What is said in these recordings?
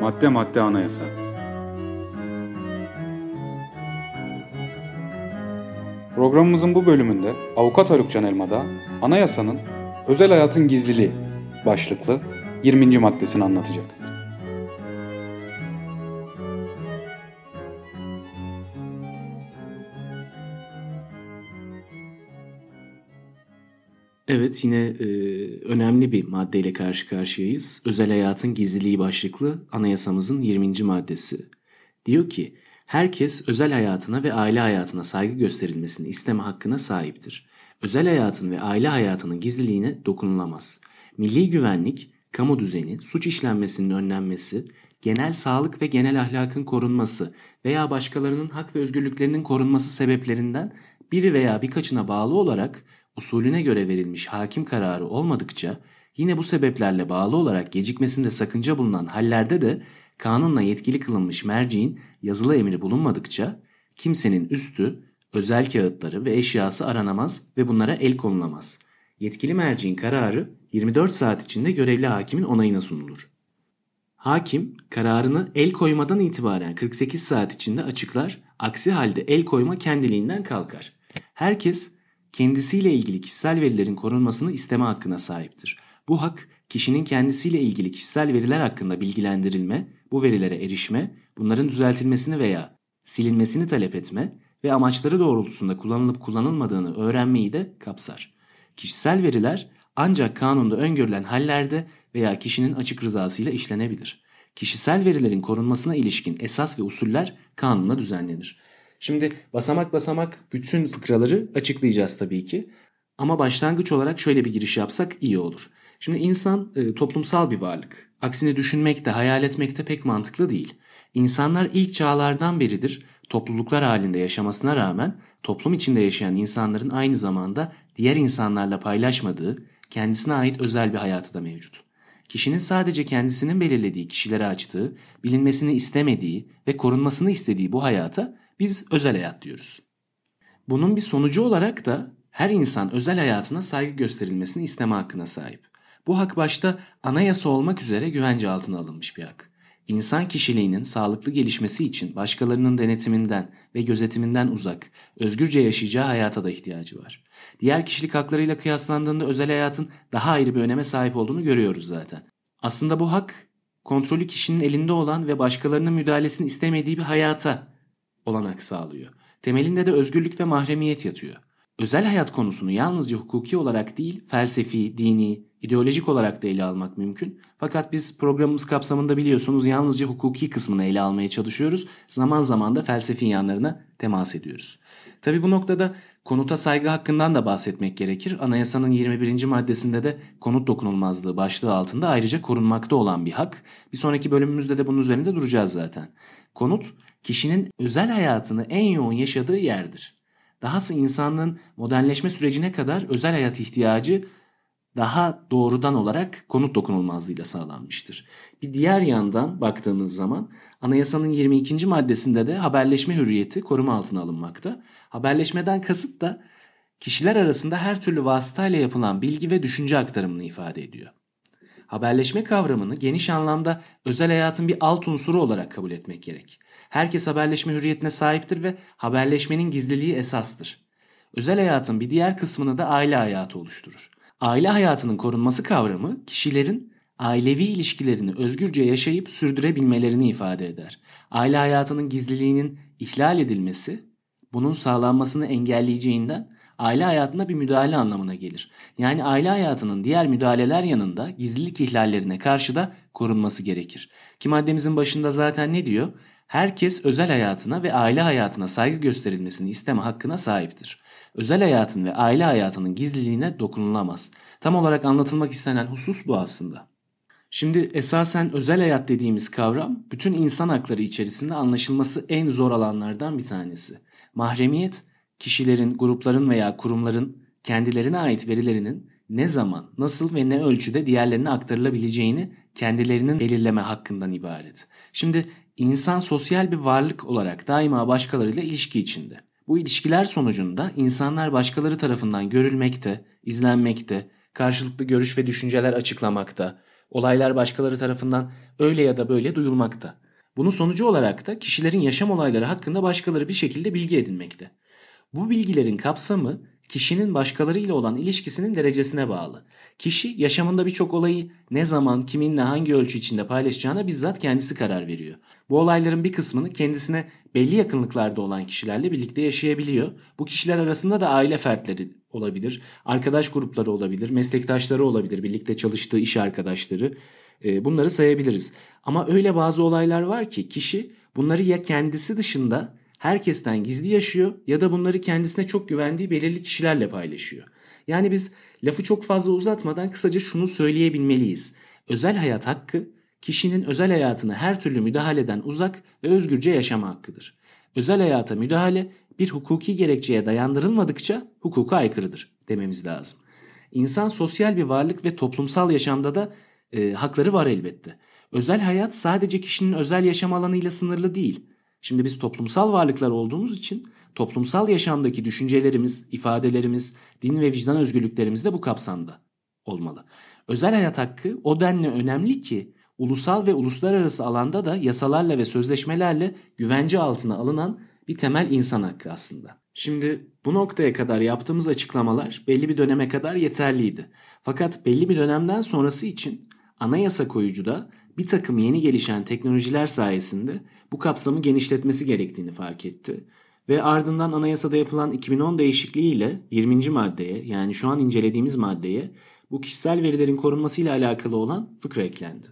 Madde madde anayasa. Programımızın bu bölümünde Avukat Haluk Can Elmada anayasanın özel hayatın gizliliği başlıklı 20. maddesini anlatacak. Evet yine e, önemli bir maddeyle karşı karşıyayız. Özel hayatın gizliliği başlıklı anayasamızın 20. maddesi. Diyor ki herkes özel hayatına ve aile hayatına saygı gösterilmesini isteme hakkına sahiptir. Özel hayatın ve aile hayatının gizliliğine dokunulamaz. Milli güvenlik, kamu düzeni, suç işlenmesinin önlenmesi, genel sağlık ve genel ahlakın korunması veya başkalarının hak ve özgürlüklerinin korunması sebeplerinden biri veya birkaçına bağlı olarak usulüne göre verilmiş hakim kararı olmadıkça yine bu sebeplerle bağlı olarak gecikmesinde sakınca bulunan hallerde de kanunla yetkili kılınmış merciğin yazılı emri bulunmadıkça kimsenin üstü, özel kağıtları ve eşyası aranamaz ve bunlara el konulamaz. Yetkili merciğin kararı 24 saat içinde görevli hakimin onayına sunulur. Hakim kararını el koymadan itibaren 48 saat içinde açıklar, aksi halde el koyma kendiliğinden kalkar. Herkes kendisiyle ilgili kişisel verilerin korunmasını isteme hakkına sahiptir. Bu hak kişinin kendisiyle ilgili kişisel veriler hakkında bilgilendirilme, bu verilere erişme, bunların düzeltilmesini veya silinmesini talep etme ve amaçları doğrultusunda kullanılıp kullanılmadığını öğrenmeyi de kapsar. Kişisel veriler ancak kanunda öngörülen hallerde veya kişinin açık rızasıyla işlenebilir. Kişisel verilerin korunmasına ilişkin esas ve usuller kanunla düzenlenir. Şimdi basamak basamak bütün fıkraları açıklayacağız tabii ki. Ama başlangıç olarak şöyle bir giriş yapsak iyi olur. Şimdi insan e, toplumsal bir varlık. Aksine düşünmek de hayal etmek de pek mantıklı değil. İnsanlar ilk çağlardan beridir topluluklar halinde yaşamasına rağmen toplum içinde yaşayan insanların aynı zamanda diğer insanlarla paylaşmadığı, kendisine ait özel bir hayatı da mevcut. Kişinin sadece kendisinin belirlediği kişilere açtığı, bilinmesini istemediği ve korunmasını istediği bu hayata biz özel hayat diyoruz. Bunun bir sonucu olarak da her insan özel hayatına saygı gösterilmesini isteme hakkına sahip. Bu hak başta anayasa olmak üzere güvence altına alınmış bir hak. İnsan kişiliğinin sağlıklı gelişmesi için başkalarının denetiminden ve gözetiminden uzak, özgürce yaşayacağı hayata da ihtiyacı var. Diğer kişilik haklarıyla kıyaslandığında özel hayatın daha ayrı bir öneme sahip olduğunu görüyoruz zaten. Aslında bu hak kontrolü kişinin elinde olan ve başkalarının müdahalesini istemediği bir hayata olanak sağlıyor. Temelinde de özgürlük ve mahremiyet yatıyor. Özel hayat konusunu yalnızca hukuki olarak değil, felsefi, dini, ideolojik olarak da ele almak mümkün. Fakat biz programımız kapsamında biliyorsunuz yalnızca hukuki kısmını ele almaya çalışıyoruz. Zaman zaman da felsefi yanlarına temas ediyoruz. Tabi bu noktada konuta saygı hakkından da bahsetmek gerekir. Anayasanın 21. maddesinde de konut dokunulmazlığı başlığı altında ayrıca korunmakta olan bir hak. Bir sonraki bölümümüzde de bunun üzerinde duracağız zaten. Konut kişinin özel hayatını en yoğun yaşadığı yerdir. Dahası insanlığın modernleşme sürecine kadar özel hayat ihtiyacı daha doğrudan olarak konut dokunulmazlığıyla sağlanmıştır. Bir diğer yandan baktığımız zaman anayasanın 22. maddesinde de haberleşme hürriyeti koruma altına alınmakta. Haberleşmeden kasıt da kişiler arasında her türlü vasıtayla yapılan bilgi ve düşünce aktarımını ifade ediyor. Haberleşme kavramını geniş anlamda özel hayatın bir alt unsuru olarak kabul etmek gerek. Herkes haberleşme hürriyetine sahiptir ve haberleşmenin gizliliği esastır. Özel hayatın bir diğer kısmını da aile hayatı oluşturur. Aile hayatının korunması kavramı kişilerin ailevi ilişkilerini özgürce yaşayıp sürdürebilmelerini ifade eder. Aile hayatının gizliliğinin ihlal edilmesi bunun sağlanmasını engelleyeceğinden aile hayatına bir müdahale anlamına gelir. Yani aile hayatının diğer müdahaleler yanında gizlilik ihlallerine karşı da korunması gerekir. Ki maddemizin başında zaten ne diyor? Herkes özel hayatına ve aile hayatına saygı gösterilmesini isteme hakkına sahiptir. Özel hayatın ve aile hayatının gizliliğine dokunulamaz. Tam olarak anlatılmak istenen husus bu aslında. Şimdi esasen özel hayat dediğimiz kavram bütün insan hakları içerisinde anlaşılması en zor alanlardan bir tanesi. Mahremiyet kişilerin, grupların veya kurumların kendilerine ait verilerinin ne zaman, nasıl ve ne ölçüde diğerlerine aktarılabileceğini kendilerinin belirleme hakkından ibaret. Şimdi insan sosyal bir varlık olarak daima başkalarıyla ilişki içinde. Bu ilişkiler sonucunda insanlar başkaları tarafından görülmekte, izlenmekte, karşılıklı görüş ve düşünceler açıklamakta, Olaylar başkaları tarafından öyle ya da böyle duyulmakta. Bunun sonucu olarak da kişilerin yaşam olayları hakkında başkaları bir şekilde bilgi edinmekte. Bu bilgilerin kapsamı kişinin başkalarıyla olan ilişkisinin derecesine bağlı. Kişi yaşamında birçok olayı ne zaman, kiminle, hangi ölçü içinde paylaşacağına bizzat kendisi karar veriyor. Bu olayların bir kısmını kendisine belli yakınlıklarda olan kişilerle birlikte yaşayabiliyor. Bu kişiler arasında da aile fertleri olabilir, arkadaş grupları olabilir, meslektaşları olabilir, birlikte çalıştığı iş arkadaşları. Ee, bunları sayabiliriz. Ama öyle bazı olaylar var ki kişi bunları ya kendisi dışında herkesten gizli yaşıyor ya da bunları kendisine çok güvendiği belirli kişilerle paylaşıyor. Yani biz lafı çok fazla uzatmadan kısaca şunu söyleyebilmeliyiz. Özel hayat hakkı kişinin özel hayatına her türlü müdahaleden uzak ve özgürce yaşama hakkıdır. Özel hayata müdahale bir hukuki gerekçeye dayandırılmadıkça hukuka aykırıdır dememiz lazım. İnsan sosyal bir varlık ve toplumsal yaşamda da e, hakları var elbette. Özel hayat sadece kişinin özel yaşam alanıyla sınırlı değil. Şimdi biz toplumsal varlıklar olduğumuz için toplumsal yaşamdaki düşüncelerimiz, ifadelerimiz, din ve vicdan özgürlüklerimiz de bu kapsamda olmalı. Özel hayat hakkı o denli önemli ki ulusal ve uluslararası alanda da yasalarla ve sözleşmelerle güvence altına alınan bir temel insan hakkı aslında. Şimdi bu noktaya kadar yaptığımız açıklamalar belli bir döneme kadar yeterliydi. Fakat belli bir dönemden sonrası için anayasa koyucu da bir takım yeni gelişen teknolojiler sayesinde bu kapsamı genişletmesi gerektiğini fark etti. Ve ardından anayasada yapılan 2010 değişikliğiyle 20. maddeye yani şu an incelediğimiz maddeye bu kişisel verilerin korunması ile alakalı olan fıkra eklendi.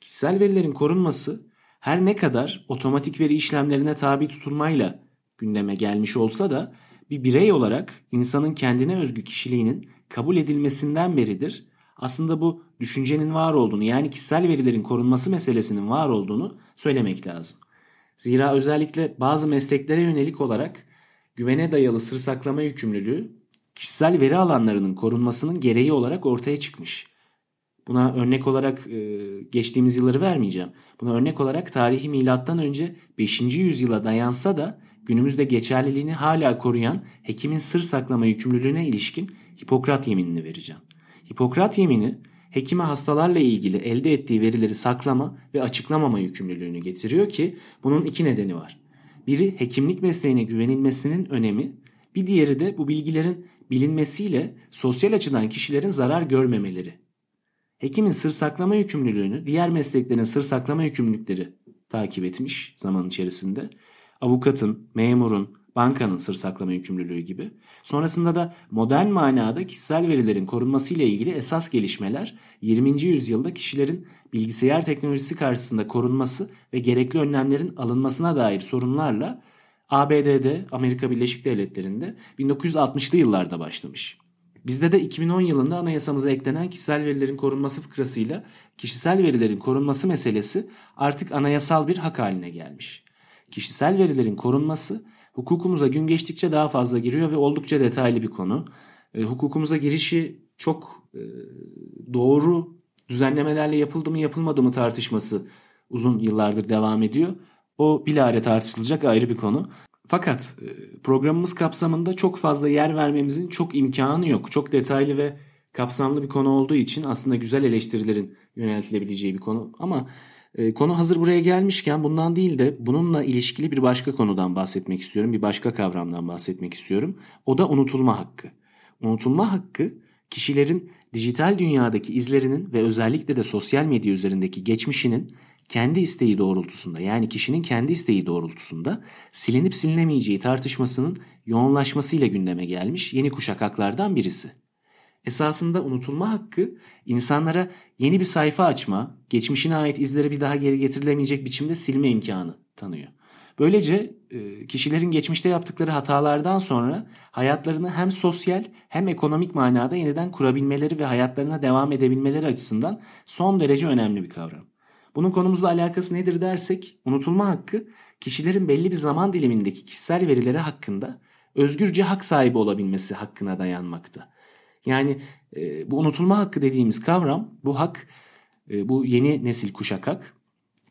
Kişisel verilerin korunması her ne kadar otomatik veri işlemlerine tabi tutulmayla gündeme gelmiş olsa da bir birey olarak insanın kendine özgü kişiliğinin kabul edilmesinden beridir aslında bu düşüncenin var olduğunu yani kişisel verilerin korunması meselesinin var olduğunu söylemek lazım. Zira özellikle bazı mesleklere yönelik olarak güvene dayalı sır saklama yükümlülüğü kişisel veri alanlarının korunmasının gereği olarak ortaya çıkmış. Buna örnek olarak e, geçtiğimiz yılları vermeyeceğim. Buna örnek olarak tarihi milattan önce 5. yüzyıla dayansa da günümüzde geçerliliğini hala koruyan hekimin sır saklama yükümlülüğüne ilişkin Hipokrat yeminini vereceğim. Hipokrat yemini hekime hastalarla ilgili elde ettiği verileri saklama ve açıklamama yükümlülüğünü getiriyor ki bunun iki nedeni var. Biri hekimlik mesleğine güvenilmesinin önemi, bir diğeri de bu bilgilerin bilinmesiyle sosyal açıdan kişilerin zarar görmemeleri. Hekimin sır saklama yükümlülüğünü diğer mesleklerin sır saklama yükümlülükleri takip etmiş zaman içerisinde. Avukatın, memurun, bankanın sır saklama yükümlülüğü gibi. Sonrasında da modern manada kişisel verilerin korunması ile ilgili esas gelişmeler 20. yüzyılda kişilerin bilgisayar teknolojisi karşısında korunması ve gerekli önlemlerin alınmasına dair sorunlarla ABD'de, Amerika Birleşik Devletleri'nde 1960'lı yıllarda başlamış. Bizde de 2010 yılında anayasamıza eklenen kişisel verilerin korunması fıkrasıyla kişisel verilerin korunması meselesi artık anayasal bir hak haline gelmiş. Kişisel verilerin korunması hukukumuza gün geçtikçe daha fazla giriyor ve oldukça detaylı bir konu. E, hukukumuza girişi çok e, doğru düzenlemelerle yapıldı mı yapılmadı mı tartışması uzun yıllardır devam ediyor. O bilahare tartışılacak ayrı bir konu. Fakat e, programımız kapsamında çok fazla yer vermemizin çok imkanı yok. Çok detaylı ve kapsamlı bir konu olduğu için aslında güzel eleştirilerin yöneltilebileceği bir konu. Ama e, konu hazır buraya gelmişken bundan değil de bununla ilişkili bir başka konudan bahsetmek istiyorum. Bir başka kavramdan bahsetmek istiyorum. O da unutulma hakkı. Unutulma hakkı kişilerin dijital dünyadaki izlerinin ve özellikle de sosyal medya üzerindeki geçmişinin kendi isteği doğrultusunda yani kişinin kendi isteği doğrultusunda silinip silinemeyeceği tartışmasının yoğunlaşmasıyla gündeme gelmiş yeni kuşak haklardan birisi. Esasında unutulma hakkı insanlara yeni bir sayfa açma, geçmişine ait izleri bir daha geri getirilemeyecek biçimde silme imkanı tanıyor. Böylece e, kişilerin geçmişte yaptıkları hatalardan sonra hayatlarını hem sosyal hem ekonomik manada yeniden kurabilmeleri ve hayatlarına devam edebilmeleri açısından son derece önemli bir kavram. Bunun konumuzla alakası nedir dersek, unutulma hakkı kişilerin belli bir zaman dilimindeki kişisel verileri hakkında özgürce hak sahibi olabilmesi hakkına dayanmakta. Yani e, bu unutulma hakkı dediğimiz kavram, bu hak, e, bu yeni nesil kuşak hak,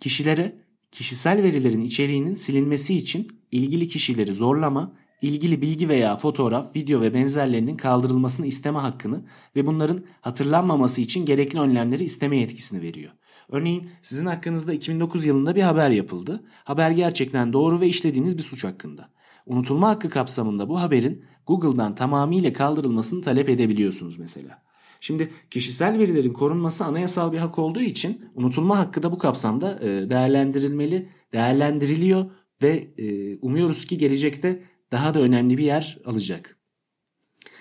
kişilere kişisel verilerin içeriğinin silinmesi için ilgili kişileri zorlama, ilgili bilgi veya fotoğraf, video ve benzerlerinin kaldırılmasını isteme hakkını ve bunların hatırlanmaması için gerekli önlemleri isteme yetkisini veriyor. Örneğin sizin hakkınızda 2009 yılında bir haber yapıldı. Haber gerçekten doğru ve işlediğiniz bir suç hakkında. Unutulma hakkı kapsamında bu haberin Google'dan tamamıyla kaldırılmasını talep edebiliyorsunuz mesela. Şimdi kişisel verilerin korunması anayasal bir hak olduğu için unutulma hakkı da bu kapsamda e, değerlendirilmeli, değerlendiriliyor ve e, umuyoruz ki gelecekte daha da önemli bir yer alacak.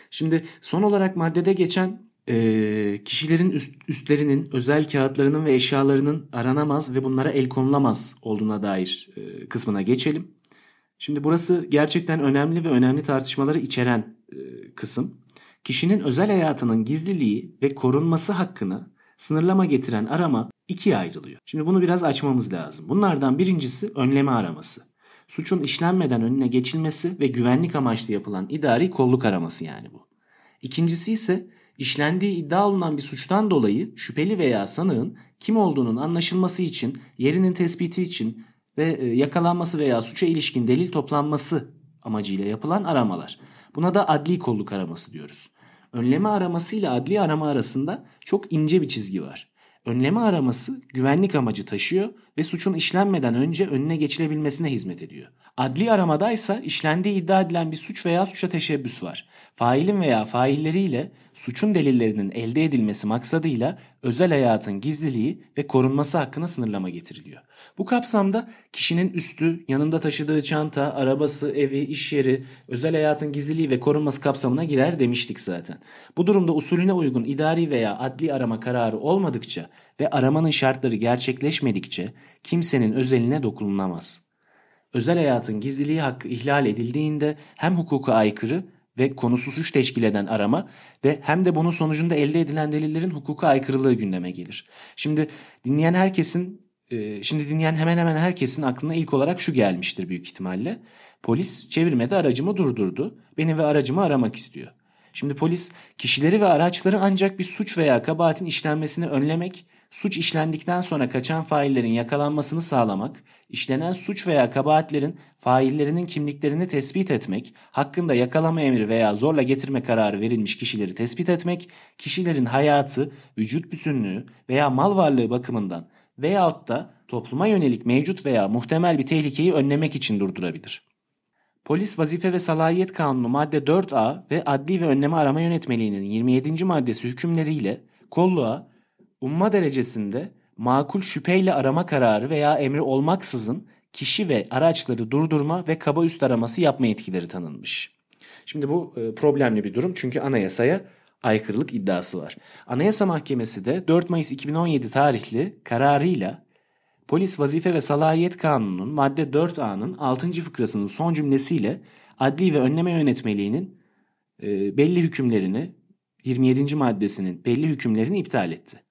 Şimdi son olarak maddede geçen e, kişilerin üst, üstlerinin, özel kağıtlarının ve eşyalarının aranamaz ve bunlara el konulamaz olduğuna dair kısmına geçelim. Şimdi burası gerçekten önemli ve önemli tartışmaları içeren e, kısım. Kişinin özel hayatının gizliliği ve korunması hakkını sınırlama getiren arama ikiye ayrılıyor. Şimdi bunu biraz açmamız lazım. Bunlardan birincisi önleme araması. Suçun işlenmeden önüne geçilmesi ve güvenlik amaçlı yapılan idari kolluk araması yani bu. İkincisi ise işlendiği iddia olunan bir suçtan dolayı şüpheli veya sanığın kim olduğunun anlaşılması için, yerinin tespiti için ve e, yakalanması veya suça ilişkin delil toplanması amacıyla yapılan aramalar. Buna da adli kolluk araması diyoruz. Önleme araması ile adli arama arasında çok ince bir çizgi var. Önleme araması güvenlik amacı taşıyor ve suçun işlenmeden önce önüne geçilebilmesine hizmet ediyor. Adli aramadaysa işlendiği iddia edilen bir suç veya suça teşebbüs var. Failin veya failleriyle suçun delillerinin elde edilmesi maksadıyla özel hayatın gizliliği ve korunması hakkına sınırlama getiriliyor. Bu kapsamda kişinin üstü, yanında taşıdığı çanta, arabası, evi, iş yeri, özel hayatın gizliliği ve korunması kapsamına girer demiştik zaten. Bu durumda usulüne uygun idari veya adli arama kararı olmadıkça ve aramanın şartları gerçekleşmedikçe kimsenin özeline dokunulmaz. Özel hayatın gizliliği hakkı ihlal edildiğinde hem hukuka aykırı ve konusu suç teşkil eden arama ve hem de bunun sonucunda elde edilen delillerin hukuka aykırılığı gündeme gelir. Şimdi dinleyen herkesin e, şimdi dinleyen hemen hemen herkesin aklına ilk olarak şu gelmiştir büyük ihtimalle. Polis çevirmede aracımı durdurdu. Beni ve aracımı aramak istiyor. Şimdi polis kişileri ve araçları ancak bir suç veya kabahatin işlenmesini önlemek suç işlendikten sonra kaçan faillerin yakalanmasını sağlamak, işlenen suç veya kabahatlerin faillerinin kimliklerini tespit etmek, hakkında yakalama emri veya zorla getirme kararı verilmiş kişileri tespit etmek, kişilerin hayatı, vücut bütünlüğü veya mal varlığı bakımından veyahut da topluma yönelik mevcut veya muhtemel bir tehlikeyi önlemek için durdurabilir. Polis Vazife ve Salahiyet Kanunu madde 4A ve Adli ve Önleme Arama Yönetmeliğinin 27. maddesi hükümleriyle kolluğa umma derecesinde makul şüpheyle arama kararı veya emri olmaksızın kişi ve araçları durdurma ve kaba üst araması yapma yetkileri tanınmış. Şimdi bu e, problemli bir durum çünkü anayasaya aykırılık iddiası var. Anayasa Mahkemesi de 4 Mayıs 2017 tarihli kararıyla Polis Vazife ve Salahiyet Kanunu'nun madde 4A'nın 6. fıkrasının son cümlesiyle adli ve önleme yönetmeliğinin e, belli hükümlerini 27. maddesinin belli hükümlerini iptal etti.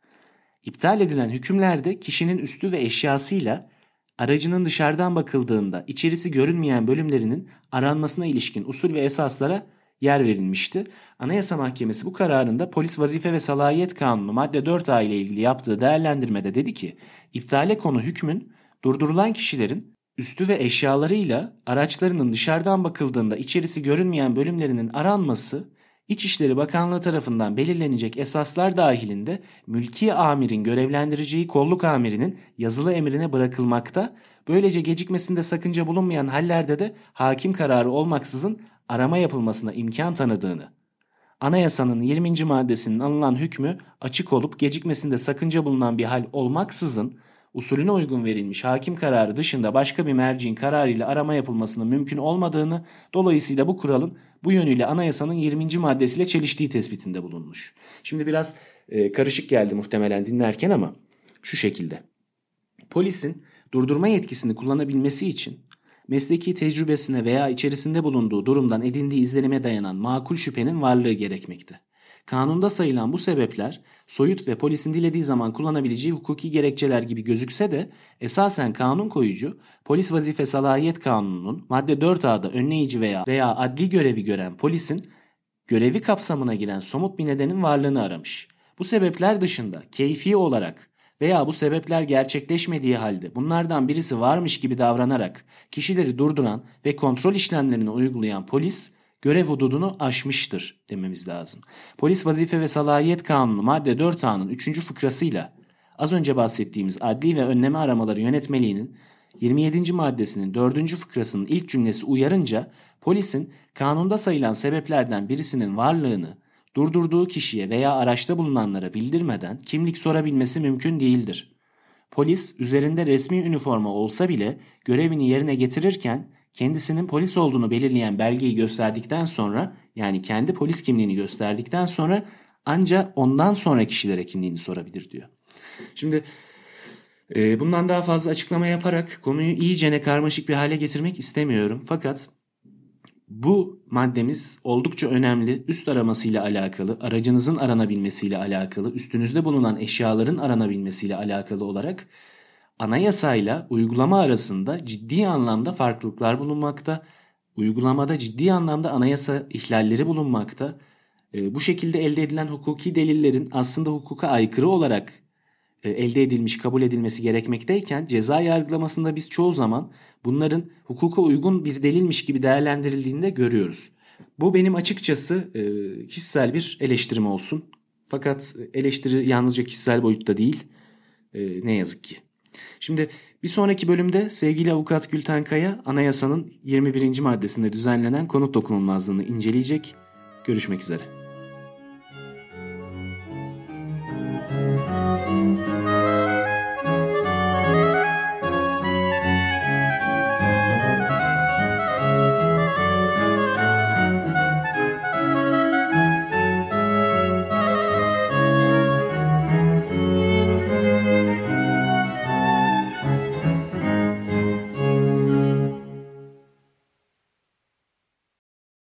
İptal edilen hükümlerde kişinin üstü ve eşyasıyla aracının dışarıdan bakıldığında içerisi görünmeyen bölümlerinin aranmasına ilişkin usul ve esaslara yer verilmişti. Anayasa Mahkemesi bu kararında Polis Vazife ve Salahiyet Kanunu madde 4A ile ilgili yaptığı değerlendirmede dedi ki, iptale konu hükmün durdurulan kişilerin üstü ve eşyalarıyla araçlarının dışarıdan bakıldığında içerisi görünmeyen bölümlerinin aranması İçişleri Bakanlığı tarafından belirlenecek esaslar dahilinde mülki amirin görevlendireceği kolluk amirinin yazılı emrine bırakılmakta, böylece gecikmesinde sakınca bulunmayan hallerde de hakim kararı olmaksızın arama yapılmasına imkan tanıdığını, anayasanın 20. maddesinin alınan hükmü açık olup gecikmesinde sakınca bulunan bir hal olmaksızın usulüne uygun verilmiş hakim kararı dışında başka bir merciğin kararıyla arama yapılmasının mümkün olmadığını, dolayısıyla bu kuralın bu yönüyle anayasanın 20. maddesiyle çeliştiği tespitinde bulunmuş. Şimdi biraz e, karışık geldi muhtemelen dinlerken ama şu şekilde. Polisin durdurma yetkisini kullanabilmesi için mesleki tecrübesine veya içerisinde bulunduğu durumdan edindiği izlenime dayanan makul şüphenin varlığı gerekmekte. Kanunda sayılan bu sebepler soyut ve polisin dilediği zaman kullanabileceği hukuki gerekçeler gibi gözükse de esasen kanun koyucu polis vazife salahiyet kanununun madde 4A'da önleyici veya veya adli görevi gören polisin görevi kapsamına giren somut bir nedenin varlığını aramış. Bu sebepler dışında keyfi olarak veya bu sebepler gerçekleşmediği halde bunlardan birisi varmış gibi davranarak kişileri durduran ve kontrol işlemlerini uygulayan polis görev hududunu aşmıştır dememiz lazım. Polis vazife ve salahiyet kanunu madde 4A'nın 3. fıkrasıyla az önce bahsettiğimiz adli ve önleme aramaları yönetmeliğinin 27. maddesinin 4. fıkrasının ilk cümlesi uyarınca polisin kanunda sayılan sebeplerden birisinin varlığını durdurduğu kişiye veya araçta bulunanlara bildirmeden kimlik sorabilmesi mümkün değildir. Polis üzerinde resmi üniforma olsa bile görevini yerine getirirken kendisinin polis olduğunu belirleyen belgeyi gösterdikten sonra yani kendi polis kimliğini gösterdikten sonra ancak ondan sonra kişilere kimliğini sorabilir diyor. Şimdi e, bundan daha fazla açıklama yaparak konuyu iyicene karmaşık bir hale getirmek istemiyorum. Fakat bu maddemiz oldukça önemli. Üst aramasıyla alakalı, aracınızın aranabilmesiyle alakalı, üstünüzde bulunan eşyaların aranabilmesiyle alakalı olarak anayasayla uygulama arasında ciddi anlamda farklılıklar bulunmakta. Uygulamada ciddi anlamda anayasa ihlalleri bulunmakta. E, bu şekilde elde edilen hukuki delillerin aslında hukuka aykırı olarak e, elde edilmiş, kabul edilmesi gerekmekteyken ceza yargılamasında biz çoğu zaman bunların hukuka uygun bir delilmiş gibi değerlendirildiğini de görüyoruz. Bu benim açıkçası e, kişisel bir eleştirim olsun. Fakat eleştiri yalnızca kişisel boyutta değil. E, ne yazık ki. Şimdi bir sonraki bölümde sevgili avukat Gülten Kaya anayasanın 21. maddesinde düzenlenen konut dokunulmazlığını inceleyecek. Görüşmek üzere.